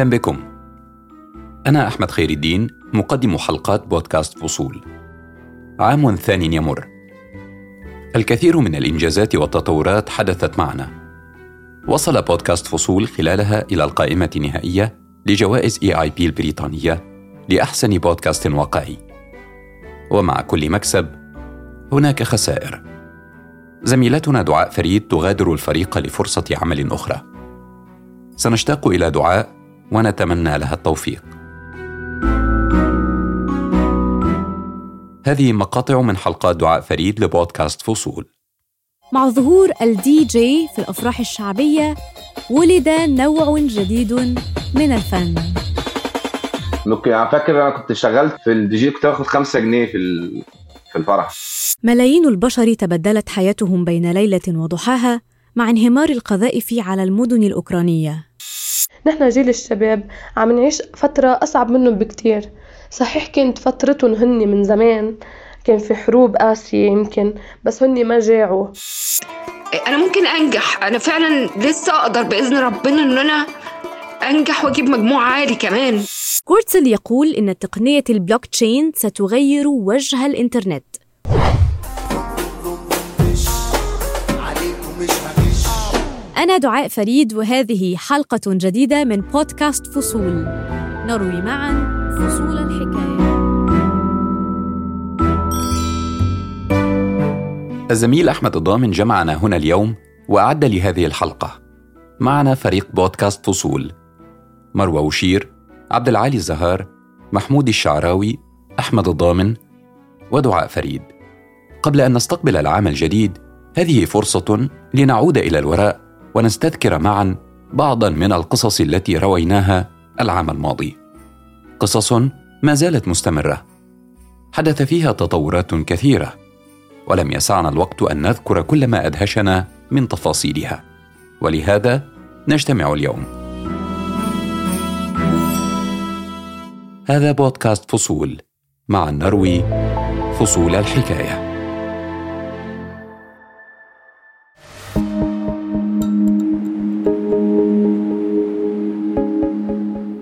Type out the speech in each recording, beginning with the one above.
أهلا بكم. أنا أحمد خير الدين مقدم حلقات بودكاست فصول. عام ثاني يمر. الكثير من الإنجازات والتطورات حدثت معنا. وصل بودكاست فصول خلالها إلى القائمة النهائية لجوائز اي اي بي البريطانية لأحسن بودكاست واقعي. ومع كل مكسب هناك خسائر. زميلتنا دعاء فريد تغادر الفريق لفرصة عمل أخرى. سنشتاق إلى دعاء ونتمنى لها التوفيق. هذه مقاطع من حلقات دعاء فريد لبودكاست فصول. مع ظهور الدي جي في الأفراح الشعبية ولد نوع جديد من الفن. okay أنا فاكر أنا كنت شغلت في الدي جي كنت باخد 5 جنيه في في الفرح. ملايين البشر تبدلت حياتهم بين ليلة وضحاها مع انهمار القذائف على المدن الأوكرانية. نحن جيل الشباب عم نعيش فترة أصعب منهم بكتير. صحيح كانت فترتهم هن من زمان كان في حروب قاسية يمكن بس هن ما جاعوا. أنا ممكن أنجح. أنا فعلا لسه أقدر بإذن ربنا إن أنا أنجح وأجيب مجموع عالي كمان. كورتسل يقول إن تقنية البلوك تشين ستغير وجه الإنترنت. أنا دعاء فريد وهذه حلقة جديدة من بودكاست فصول. نروي معا فصول الحكاية. الزميل أحمد الضامن جمعنا هنا اليوم وأعد لهذه الحلقة. معنا فريق بودكاست فصول. مروى وشير عبد العالي الزهار محمود الشعراوي أحمد الضامن ودعاء فريد. قبل أن نستقبل العام الجديد هذه فرصة لنعود إلى الوراء ونستذكر معا بعضا من القصص التي رويناها العام الماضي. قصص ما زالت مستمرة. حدث فيها تطورات كثيرة ولم يسعنا الوقت أن نذكر كل ما أدهشنا من تفاصيلها. ولهذا نجتمع اليوم. هذا بودكاست فصول مع نروي فصول الحكاية.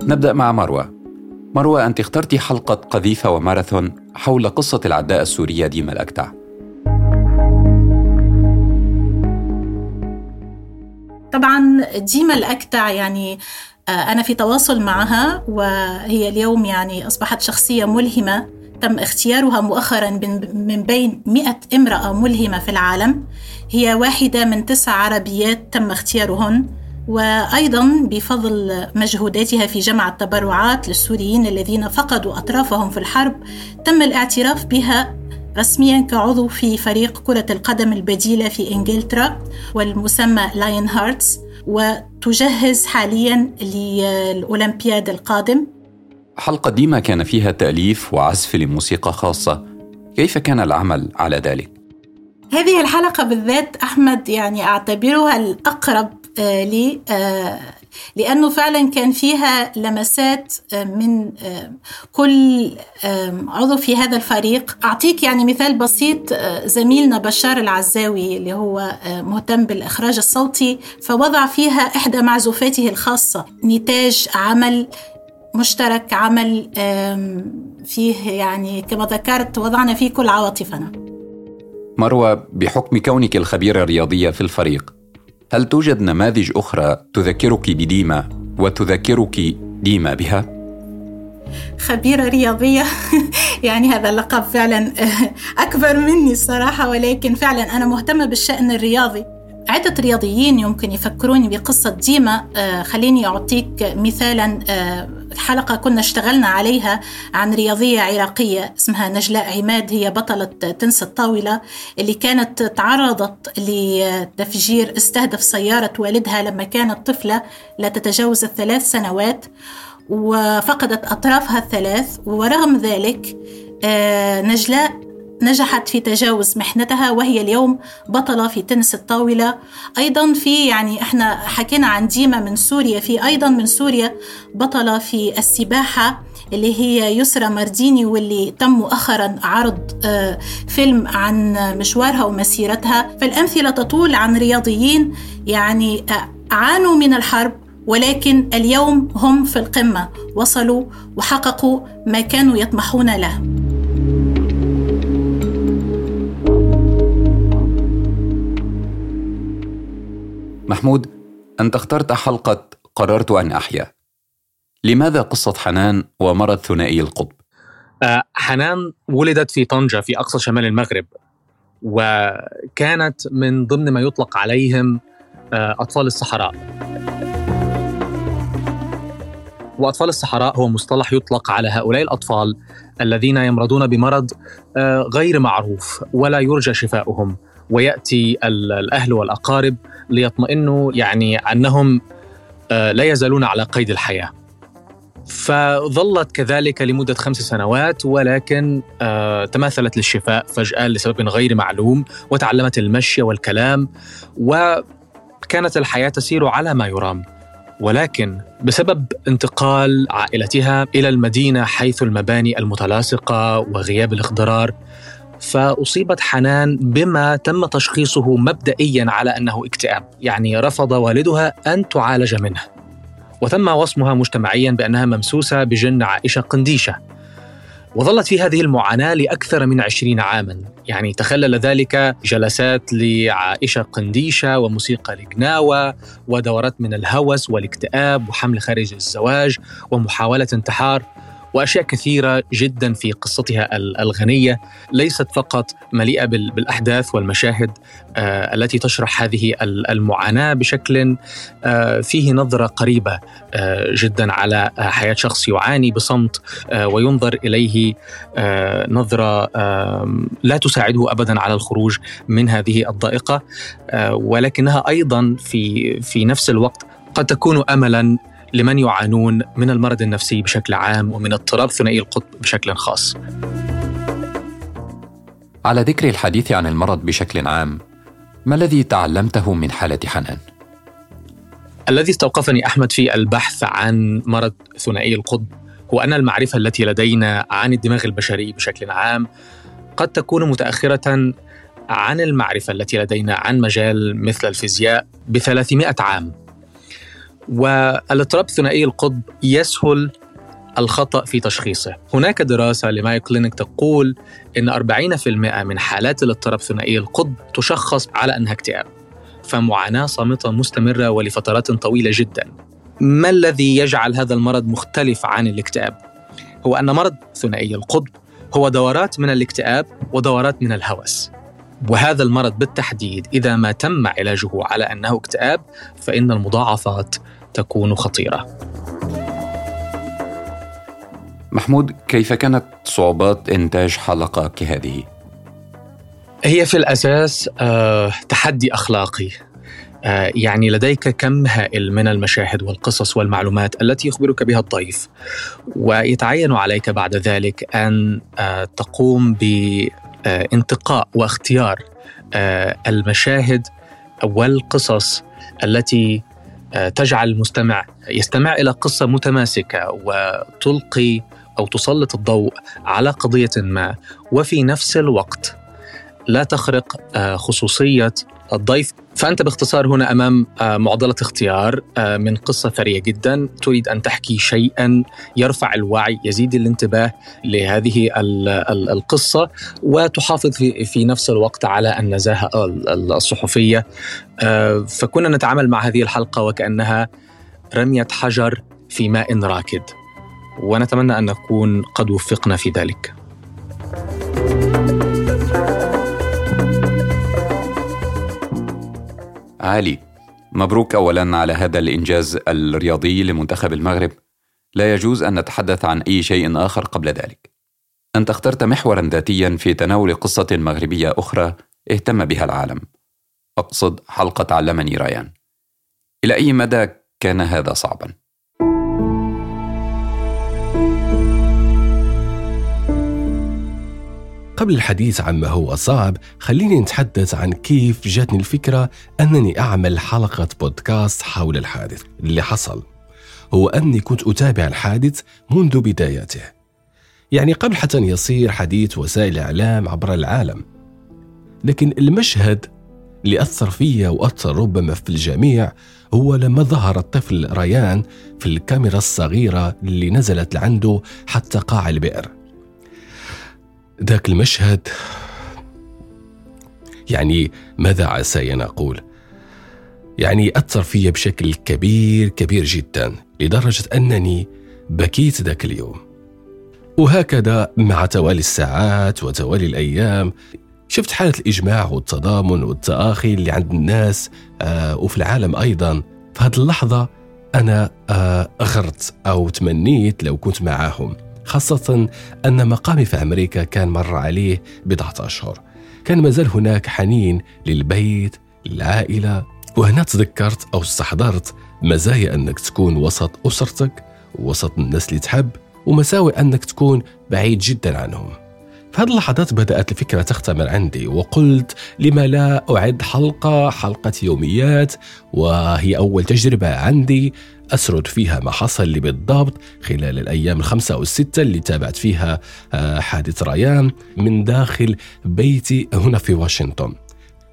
نبدأ مع مروة. مروة أنت اخترت حلقة قذيفة وماراثون حول قصة العداء السورية ديما الأكتع. طبعا ديما الأكتع يعني آه، أنا في تواصل معها وهي اليوم يعني أصبحت شخصية ملهمة. تم اختيارها مؤخرا من بين مئة امرأة ملهمة في العالم. هي واحدة من تسع عربيات تم اختيارهن. وأيضا بفضل مجهوداتها في جمع التبرعات للسوريين الذين فقدوا أطرافهم في الحرب تم الاعتراف بها رسميا كعضو في فريق كرة القدم البديلة في إنجلترا والمسمى لاين هارتس وتجهز حاليا للأولمبياد القادم حلقة ديما كان فيها تأليف وعزف لموسيقى خاصة كيف كان العمل على ذلك؟ هذه الحلقة بالذات أحمد يعني أعتبرها الأقرب آه، آه، لأنه فعلا كان فيها لمسات آه، من كل عضو في هذا الفريق. أعطيك يعني مثال بسيط زميلنا بشار العزاوي اللي هو مهتم بالإخراج الصوتي فوضع فيها إحدى معزوفاته الخاصة. نتاج عمل مشترك عمل فيه يعني كما ذكرت وضعنا فيه كل عواطفنا. مروى بحكم كونك الخبيرة الرياضية في الفريق هل توجد نماذج أخرى تذكرك بديما وتذكرك ديما بها؟ خبيرة رياضية يعني هذا اللقب فعلا أكبر مني الصراحة ولكن فعلا أنا مهتمة بالشأن الرياضي عدة رياضيين يمكن يفكروني بقصة ديما آه، خليني أعطيك مثالا آه، حلقة كنا اشتغلنا عليها عن رياضية عراقية اسمها نجلاء عماد هي بطلة تنس الطاولة اللي كانت تعرضت لتفجير استهدف سيارة والدها لما كانت طفلة لا تتجاوز الثلاث سنوات وفقدت أطرافها الثلاث ورغم ذلك آه، نجلاء نجحت في تجاوز محنتها وهي اليوم بطلة في تنس الطاولة. أيضا في يعني إحنا حكينا عن ديما من سوريا في أيضا من سوريا بطلة في السباحة اللي هي يسرى مرديني واللي تم مؤخرا عرض آه، فيلم عن مشوارها ومسيرتها. فالأمثلة تطول عن رياضيين يعني آه، عانوا من الحرب ولكن اليوم هم في القمة وصلوا وحققوا ما كانوا يطمحون له. محمود أنت اخترت حلقة قررت أن أحيا لماذا قصة حنان ومرض ثنائي القطب؟ آه، حنان ولدت في طنجة في أقصى شمال المغرب وكانت من ضمن ما يطلق عليهم آه، أطفال الصحراء وأطفال الصحراء هو مصطلح يطلق على هؤلاء الأطفال الذين يمرضون بمرض آه، غير معروف ولا يرجى شفاؤهم ويأتي الأهل والأقارب ليطمئنوا يعني أنهم لا يزالون على قيد الحياة. فظلت كذلك لمدة خمس سنوات ولكن آه تماثلت للشفاء فجأة لسبب غير معلوم وتعلمت المشي والكلام وكانت الحياة تسير على ما يرام. ولكن بسبب انتقال عائلتها إلى المدينة حيث المباني المتلاصقة وغياب الاخضرار فأصيبت حنان بما تم تشخيصه مبدئيا على أنه اكتئاب يعني رفض والدها أن تعالج منه. وتم وصمها مجتمعيا بأنها ممسوسة بجن عائشة قنديشة. وظلت في هذه المعاناة لأكثر من عشرين عاما. يعني تخلل ذلك جلسات لعائشة قنديشة وموسيقى لجناوة ودورات من الهوس والاكتئاب وحمل خارج الزواج ومحاولة انتحار. وأشياء كثيرة جدا في قصتها الغنية ليست فقط مليئة بالأحداث والمشاهد آه، التي تشرح هذه المعاناة بشكل آه، فيه نظرة قريبة آه، جدا على حياة شخص يعاني بصمت وينظر إليه نظرة لا تساعده ابدا على الخروج من هذه الضائقة ولكنها أيضا في في نفس الوقت قد تكون املا لمن يعانون من المرض النفسي بشكل عام ومن اضطراب ثنائي القطب بشكل خاص. على ذكر الحديث عن المرض بشكل عام، ما الذي تعلمته من حالة حنان؟ الذي استوقفني أحمد في البحث عن مرض ثنائي القطب هو أن المعرفة التي لدينا عن الدماغ البشري بشكل عام قد تكون متأخرة عن المعرفة التي لدينا عن مجال مثل الفيزياء ب 300 عام والاضطراب ثنائي القطب يسهل الخطأ في تشخيصه. هناك دراسة لمايو كلينيك تقول أن 40% من حالات الاضطراب ثنائي القطب تشخص على أنها اكتئاب فمعاناة صامتة مستمرة ولفترات طويلة جدا. ما الذي يجعل هذا المرض مختلف عن الاكتئاب؟ هو أن مرض ثنائي القطب هو دورات من الاكتئاب ودورات من الهوس. وهذا المرض بالتحديد إذا ما تم علاجه على أنه اكتئاب فإن المضاعفات تكون خطيرة. محمود كيف كانت صعوبات إنتاج حلقه كهذه؟ هي في الأساس آه، تحدي أخلاقي آه، يعني لديك كم هائل من المشاهد والقصص والمعلومات التي يخبرك بها الضيف ويتعين عليك بعد ذلك أن آه، تقوم بانتقاء واختيار المشاهد والقصص التي آه، تجعل المستمع يستمع إلى قصة متماسكة وتلقي أو تسلط الضوء على قضية ما. وفي نفس الوقت لا تخرق آه، خصوصية الضيف. فأنت باختصار هنا أمام آه، معضلة اختيار آه، من قصة ثرية جدا. تريد أن تحكي شيئا يرفع الوعي يزيد الانتباه لهذه القصة وتحافظ في نفس الوقت على النزاهة الصحفية. فكنا نتعامل مع هذه الحلقة وكأنها رمية حجر في ماء راكد. ونتمنى أن نكون قد وفقنا في ذلك. علي مبروك اولا على هذا الإنجاز الرياضي لمنتخب المغرب. لا يجوز أن نتحدث عن أي شيء آخر قبل ذلك. أنت اخترت محورا ذاتيا في تناول قصة مغربية أخرى اهتم بها العالم. أقصد حلقة علمني ريان. إلى أي مدى كان هذا صعبا؟ قبل الحديث عن ما هو صعب خليني نتحدث عن كيف جاتني الفكرة أنني أعمل حلقة بودكاست حول الحادث اللي حصل. هو أني كنت أتابع الحادث منذ بدايته. يعني قبل حتى يصير حديث وسائل الإعلام عبر العالم. لكن المشهد اللي أثر فيا وأثر ربما في الجميع هو لما ظهر الطفل ريان في الكاميرا الصغيرة اللي نزلت لعنده حتى قاع البئر. ذاك المشهد؟ يعني ماذا عسى أن أقول يعني أثر في بشكل كبير كبير جدا لدرجة أنني بكيت ذاك اليوم. وهكذا مع توالي الساعات وتوالي الأيام شفت حالة الإجماع والتضامن والتآخي اللي عند الناس آه وفي العالم أيضا. في هذه اللحظة أنا آه غرت أو تمنيت لو كنت معاهم. خاصة أن مقامي في أمريكا كان مر عليه بضعة أشهر. كان مازال هناك حنين للبيت للعائلة. وهنا تذكرت أو استحضرت مزايا أنك تكون وسط أسرتك وسط الناس اللي تحب ومساوئ أنك تكون بعيد جدا عنهم. في هذه اللحظات بدأت الفكرة تختمر عندي وقلت لما لا أعد حلقة حلقة يوميات وهي أول تجربة عندي أسرد فيها ما حصل لي بالضبط خلال الأيام الخمسة أو الستة اللي تابعت فيها آه، حادث ريان من داخل بيتي هنا في واشنطن.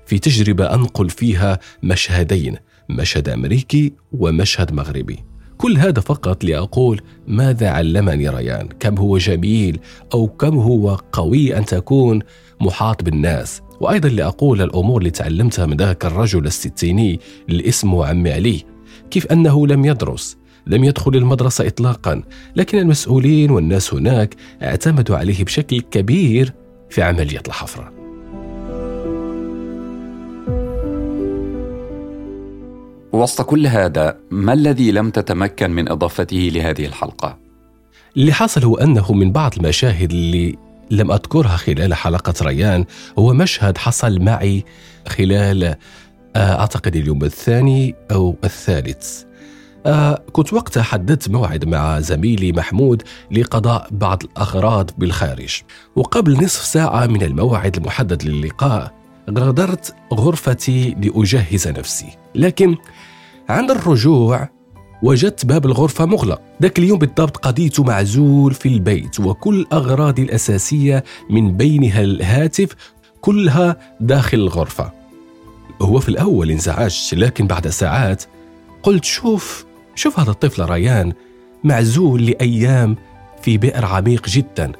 في تجربة أنقل فيها مشهدين مشهد أمريكي ومشهد مغربي. كل هذا فقط لأقول ماذا علمني ريان؟ كم هو جميل أو كم هو قوي أن تكون محاط بالناس؟ وأيضا لأقول الأمور اللي تعلمتها من ذاك الرجل الستيني اللي اسمه عمي علي. كيف أنه لم يدرس لم يدخل المدرسة إطلاقا لكن المسؤولين والناس هناك اعتمدوا عليه بشكل كبير في عملية الحفرة وسط كل هذا ما الذي لم تتمكن من إضافته لهذه الحلقة؟ اللي حصل هو أنه من بعض المشاهد اللي لم أذكرها خلال حلقة ريان هو مشهد حصل معي خلال آه، أعتقد اليوم الثاني أو الثالث. آه كنت وقتها حددت موعد مع زميلي محمود لقضاء بعض الأغراض بالخارج. وقبل نصف ساعة من الموعد المحدد للقاء غادرت غرفتي لأجهز نفسي. لكن عند الرجوع وجدت باب الغرفة مغلق. ذاك اليوم بالضبط قضيت معزول في البيت وكل أغراضي الأساسية من بينها الهاتف كلها داخل الغرفة. هو في الأول انزعجت لكن بعد ساعات قلت شوف شوف هذا الطفل ريان معزول لأيام في بئر عميق جدا.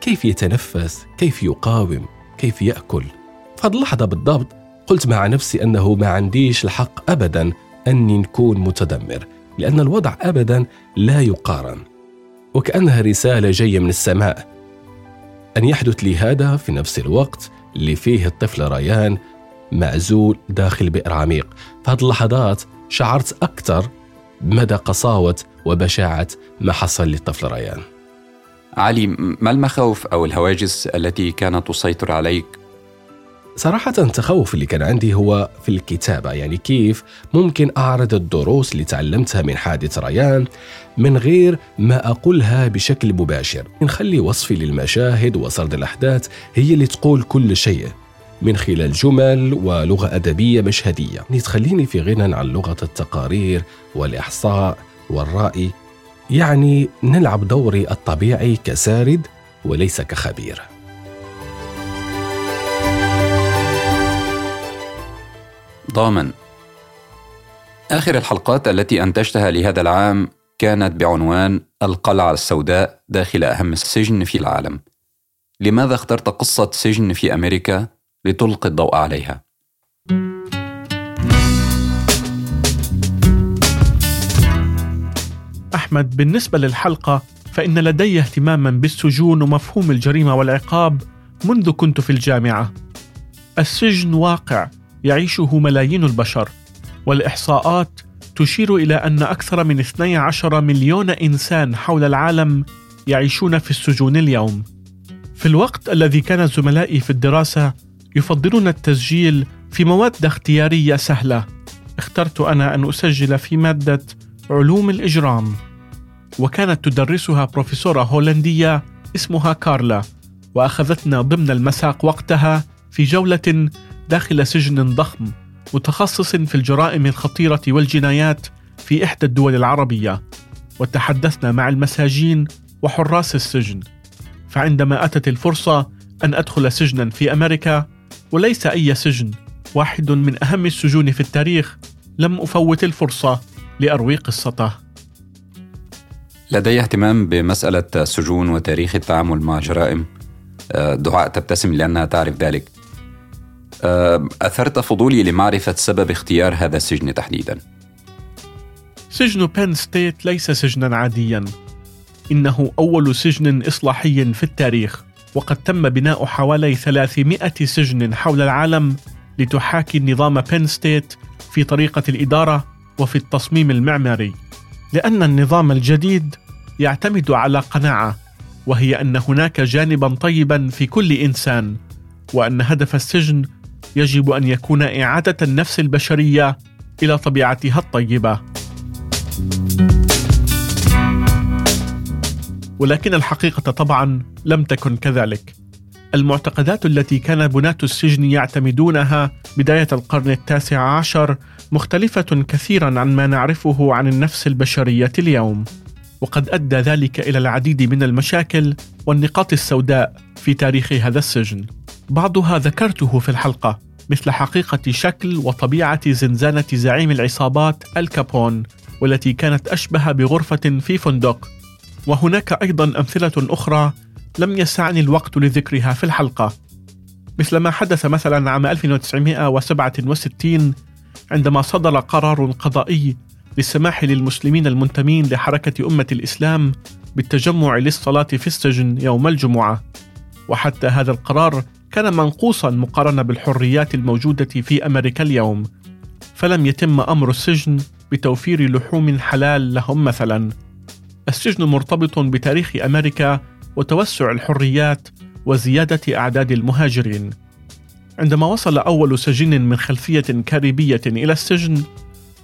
كيف يتنفس؟ كيف يقاوم؟ كيف يأكل؟ في اللحظة بالضبط قلت مع نفسي أنه ما عنديش الحق أبدا أني نكون متدمر لأن الوضع أبدا لا يقارن. وكأنها رسالة جاية من السماء. أن يحدث لي هذا في نفس الوقت اللي فيه الطفل ريان معزول داخل بئر عميق. في هذه اللحظات شعرت أكثر بمدى قساوة وبشاعة ما حصل للطفل ريان. علي ما المخاوف أو الهواجس التي كانت تسيطر عليك؟ صراحة التخوف اللي كان عندي هو في الكتابة يعني كيف ممكن أعرض الدروس اللي تعلمتها من حادث ريان من غير ما أقولها بشكل مباشر. نخلي وصفي للمشاهد وسرد الأحداث هي اللي تقول كل شيء. من خلال جمل ولغة أدبية مشهدية. تخليني في غنى عن لغة التقارير والإحصاء والرأي. يعني نلعب دوري الطبيعي كسارد وليس كخبير. ضامن. آخر الحلقات التي أنتجتها لهذا العام كانت بعنوان القلعة السوداء داخل أهم السجن في العالم. لماذا اخترت قصة سجن في أمريكا؟ لتلقي الضوء عليها؟ أحمد بالنسبة للحلقة فإن لدي اهتماما بالسجون ومفهوم الجريمة والعقاب منذ كنت في الجامعة السجن واقع يعيشه ملايين البشر والإحصاءات تشير إلى أن أكثر من 12 مليون إنسان حول العالم يعيشون في السجون اليوم في الوقت الذي كان زملائي في الدراسة يفضلون التسجيل في مواد اختيارية سهلة. اخترت أنا أن أسجل في مادة علوم الإجرام. وكانت تدرسها بروفيسورة هولندية اسمها كارلا وأخذتنا ضمن المساق وقتها في جولة داخل سجن ضخم متخصص في الجرائم الخطيرة والجنايات في إحدى الدول العربية. وتحدثنا مع المساجين وحراس السجن. فعندما أتت الفرصة أن أدخل سجنا في أمريكا وليس أي سجن. واحد من أهم السجون في التاريخ. لم أفوت الفرصة لأروي قصته. لدي اهتمام بمسألة السجون وتاريخ التعامل مع جرائم. آه، دعاء تبتسم لأنها تعرف ذلك. آه، أثرت فضولي لمعرفة سبب اختيار هذا السجن تحديدا. سجن بين ستيت ليس سجنا عاديا. إنه أول سجن إصلاحي في التاريخ. وقد تم بناء حوالي 300 سجن حول العالم لتحاكي نظام بين ستيت في طريقة الإدارة وفي التصميم المعماري لأن النظام الجديد يعتمد على قناعة وهي أن هناك جانبا طيبا في كل إنسان وأن هدف السجن يجب أن يكون إعادة النفس البشرية إلى طبيعتها الطيبة. ولكن الحقيقة طبعا لم تكن كذلك. المعتقدات التي كان بناة السجن يعتمدونها بداية القرن التاسع عشر مختلفة كثيرا عن ما نعرفه عن النفس البشرية اليوم. وقد أدى ذلك إلى العديد من المشاكل والنقاط السوداء في تاريخ هذا السجن. بعضها ذكرته في الحلقة مثل حقيقة شكل وطبيعة زنزانة زعيم العصابات الكابون والتي كانت أشبه بغرفة في فندق وهناك أيضا أمثلة أخرى لم يسعني الوقت لذكرها في الحلقة. مثل ما حدث مثلا عام 1967 عندما صدر قرار قضائي للسماح للمسلمين المنتمين لحركة أمة الإسلام بالتجمع للصلاة في السجن يوم الجمعة. وحتى هذا القرار كان منقوصا مقارنة بالحريات الموجودة في أمريكا اليوم. فلم يتم أمر السجن بتوفير لحوم حلال لهم مثلا. السجن مرتبط بتاريخ أمريكا وتوسع الحريات وزيادة أعداد المهاجرين. عندما وصل أول سجين من خلفية كاريبية إلى السجن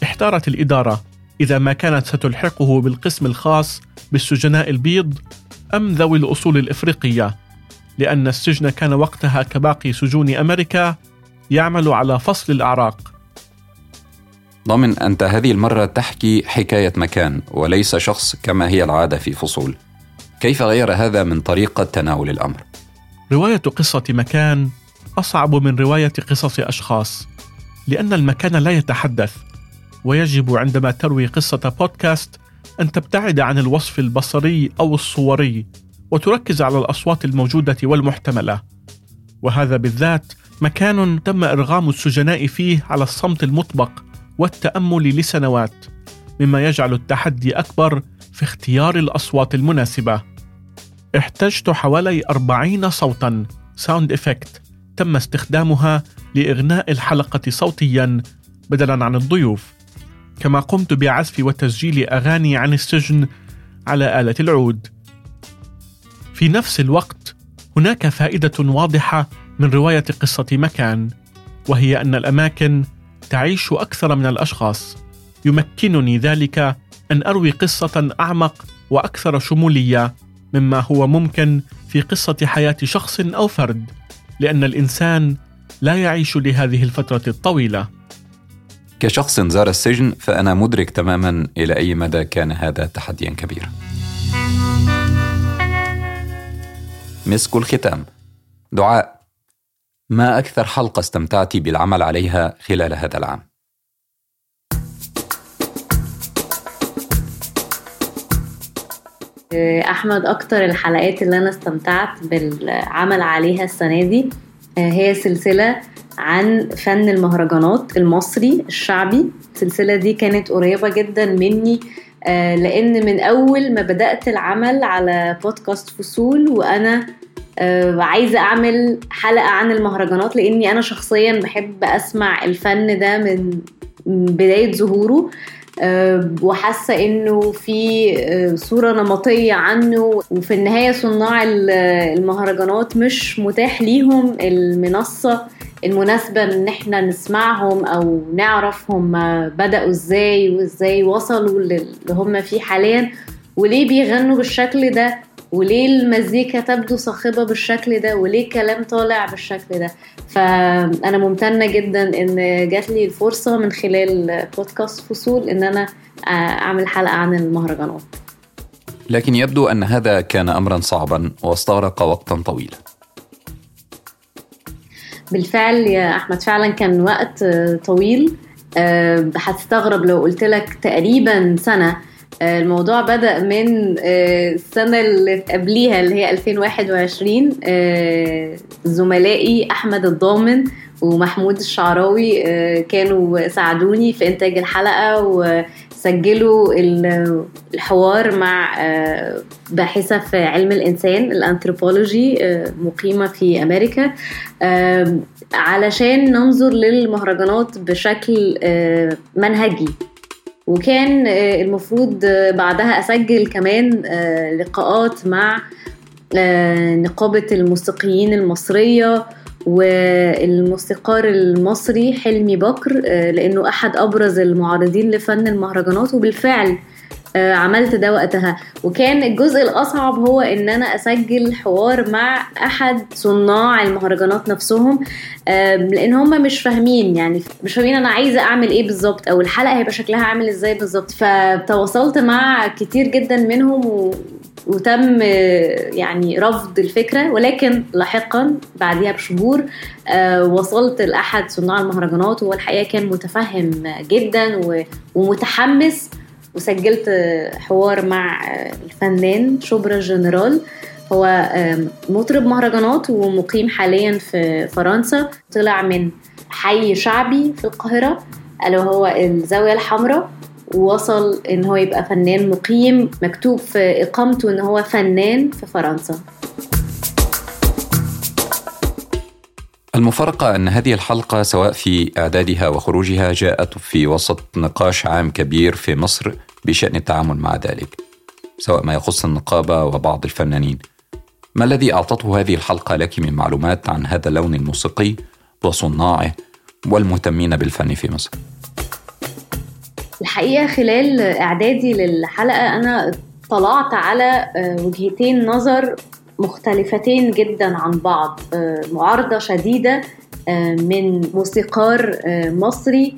احتارت الإدارة إذا ما كانت ستلحقه بالقسم الخاص بالسجناء البيض أم ذوي الأصول الإفريقية لأن السجن كان وقتها كباقي سجون أمريكا يعمل على فصل الأعراق. ضمن أنت هذه المرة تحكي حكاية مكان وليس شخص كما هي العادة في فصول. كيف غير هذا من طريقة تناول الأمر؟ رواية قصة مكان أصعب من رواية قصص أشخاص لأن المكان لا يتحدث. ويجب عندما تروي قصة بودكاست أن تبتعد عن الوصف البصري أو الصوري وتركز على الأصوات الموجودة والمحتملة. وهذا بالذات مكان تم إرغام السجناء فيه على الصمت المطبق والتأمل لسنوات مما يجعل التحدي أكبر في اختيار الأصوات المناسبة. احتجت حوالي 40 صوتا sound effect تم استخدامها لإغناء الحلقة صوتيا بدلا عن الضيوف. كما قمت بعزف وتسجيل أغاني عن السجن على آلة العود. في نفس الوقت هناك فائدة واضحة من رواية قصة مكان وهي أن الأماكن تعيش أكثر من الأشخاص. يمكنني ذلك أن أروي قصة أعمق وأكثر شمولية مما هو ممكن في قصة حياة شخص أو فرد لأن الإنسان لا يعيش لهذه الفترة الطويلة. كشخص زار السجن فأنا مدرك تماما إلى أي مدى كان هذا تحديا كبيرا. مسك الختام. دعاء. ما أكثر حلقة استمتعت بالعمل عليها خلال هذا العام؟ أحمد أكتر الحلقات اللي أنا استمتعت بالعمل عليها السنة دي آه، هي سلسلة عن فن المهرجانات المصري الشعبي السلسلة دي كانت قريبة جدا مني آه، لأن من أول ما بدأت العمل على بودكاست فصول وأنا آه، عايزة أعمل حلقة عن المهرجانات لأني أنا شخصيا بحب أسمع الفن ده من بداية ظهوره آه، وحاسة إنه في آه، صورة نمطية عنه وفي النهاية صناع المهرجانات مش متاح ليهم المنصة المناسبة إن إحنا نسمعهم أو نعرف هم بدأوا إزاي وإزاي وصلوا للي هم فيه حاليا وليه بيغنوا بالشكل ده؟ وليه المزيكا تبدو صاخبة بالشكل ده؟ وليه الكلام طالع بالشكل ده؟ فأنا ممتنة جدا إن جات لي الفرصة من خلال بودكاست فصول إن أنا أعمل حلقة عن المهرجانات. لكن يبدو أن هذا كان أمرا صعبا واستغرق وقتا طويلا. بالفعل يا أحمد فعلا كان وقت طويل. هتستغرب لو قلت لك تقريبا سنة الموضوع بدأ من السنة اللي قبليها اللي هي 2021 زملائي أحمد الضامن ومحمود الشعراوي كانوا ساعدوني في إنتاج الحلقة وسجلوا الحوار مع باحثة في علم الإنسان الأنثروبولوجي مقيمة في أمريكا علشان ننظر للمهرجانات بشكل منهجي. وكان المفروض بعدها أسجل كمان لقاءات مع نقابة الموسيقيين المصرية والموسيقار المصري حلمي بكر لأنه أحد أبرز المعارضين لفن المهرجانات. وبالفعل عملت ده وقتها. وكان الجزء الأصعب هو إن أنا أسجل حوار مع أحد صناع المهرجانات نفسهم لأن هم مش فاهمين يعني مش فاهمين أنا عايزة أعمل إيه بالظبط أو الحلقة هيبقى شكلها عامل إزاي بالظبط. فتواصلت مع كتير جدا منهم و... وتم يعني رفض الفكرة. ولكن لاحقا بعدها بشهور وصلت لأحد صناع المهرجانات. وهو الحقيقة كان متفهم جدا ومتحمس وسجلت حوار مع الفنان شبرا جنرال. هو مطرب مهرجانات ومقيم حاليا في فرنسا. طلع من حي شعبي في القاهرة ألا هو الزاوية الحمراء ووصل إن هو يبقى فنان مقيم مكتوب في إقامته إن هو فنان في فرنسا. المفارقة أن هذه الحلقة سواء في إعدادها وخروجها جاءت في وسط نقاش عام كبير في مصر بشأن التعامل مع ذلك سواء ما يخص النقابة وبعض الفنانين ما الذي أعطته هذه الحلقة لك من معلومات عن هذا اللون الموسيقي وصناعه والمهتمين بالفن في مصر؟ الحقيقة خلال إعدادي للحلقة أنا طلعت على وجهتين نظر مختلفتين جدا عن بعض معارضة شديدة من موسيقار مصري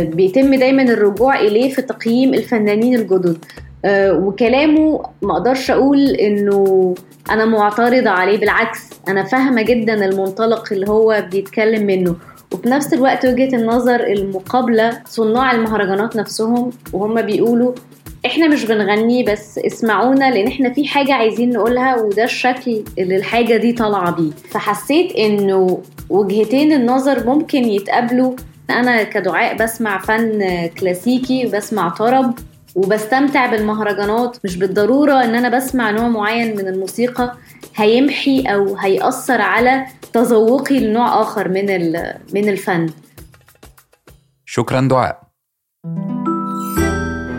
بيتم دايما الرجوع إليه في تقييم الفنانين الجدد. وكلامه ما أقدرش أقول إنه أنا معترضة عليه بالعكس أنا فاهمة جدا المنطلق اللي هو بيتكلم منه. وفي نفس الوقت وجهة النظر المقابلة صناع المهرجانات نفسهم وهم بيقولوا إحنا مش بنغني بس اسمعونا لأن إحنا في حاجة عايزين نقولها وده الشكل اللي الحاجة دي طالعة بيه. فحسيت إنه وجهتين النظر ممكن يتقابلوا أنا كدعاء بسمع فن كلاسيكي وبسمع طرب وبستمتع بالمهرجانات. مش بالضرورة إن أنا بسمع نوع معين من الموسيقى هيمحي أو هيأثر على تذوقي لنوع آخر من من الفن. شكرا دعاء.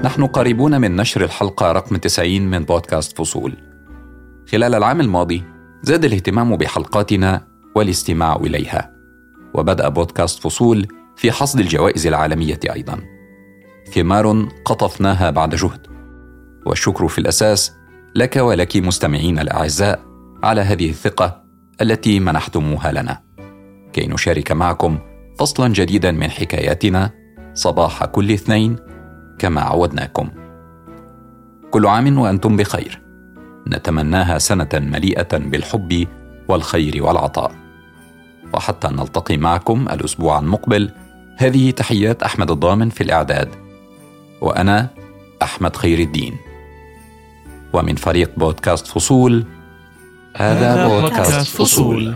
نحن قريبون من نشر الحلقة رقم 90 من بودكاست فصول. خلال العام الماضي زاد الاهتمام بحلقاتنا والاستماع إليها وبدأ بودكاست فصول في حصد الجوائز العالمية أيضا. ثمار قطفناها بعد جهد. والشكر في الأساس لك ولك مستمعين الأعزاء على هذه الثقة التي منحتموها لنا. كي نشارك معكم فصلا جديدا من حكاياتنا صباح كل اثنين كما عودناكم. كل عام وأنتم بخير. نتمناها سنة مليئة بالحب والخير والعطاء. وحتى نلتقي معكم الأسبوع المقبل. هذه تحيات أحمد الضامن في الإعداد. وأنا أحمد خير الدين. ومن فريق بودكاست فصول هذا بودكاست فصول.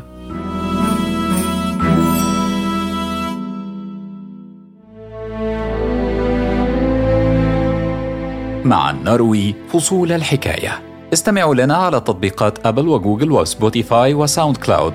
معا نروي فصول الحكاية. استمعوا لنا على تطبيقات أبل وجوجل وسبوتيفاي وساوند كلاود.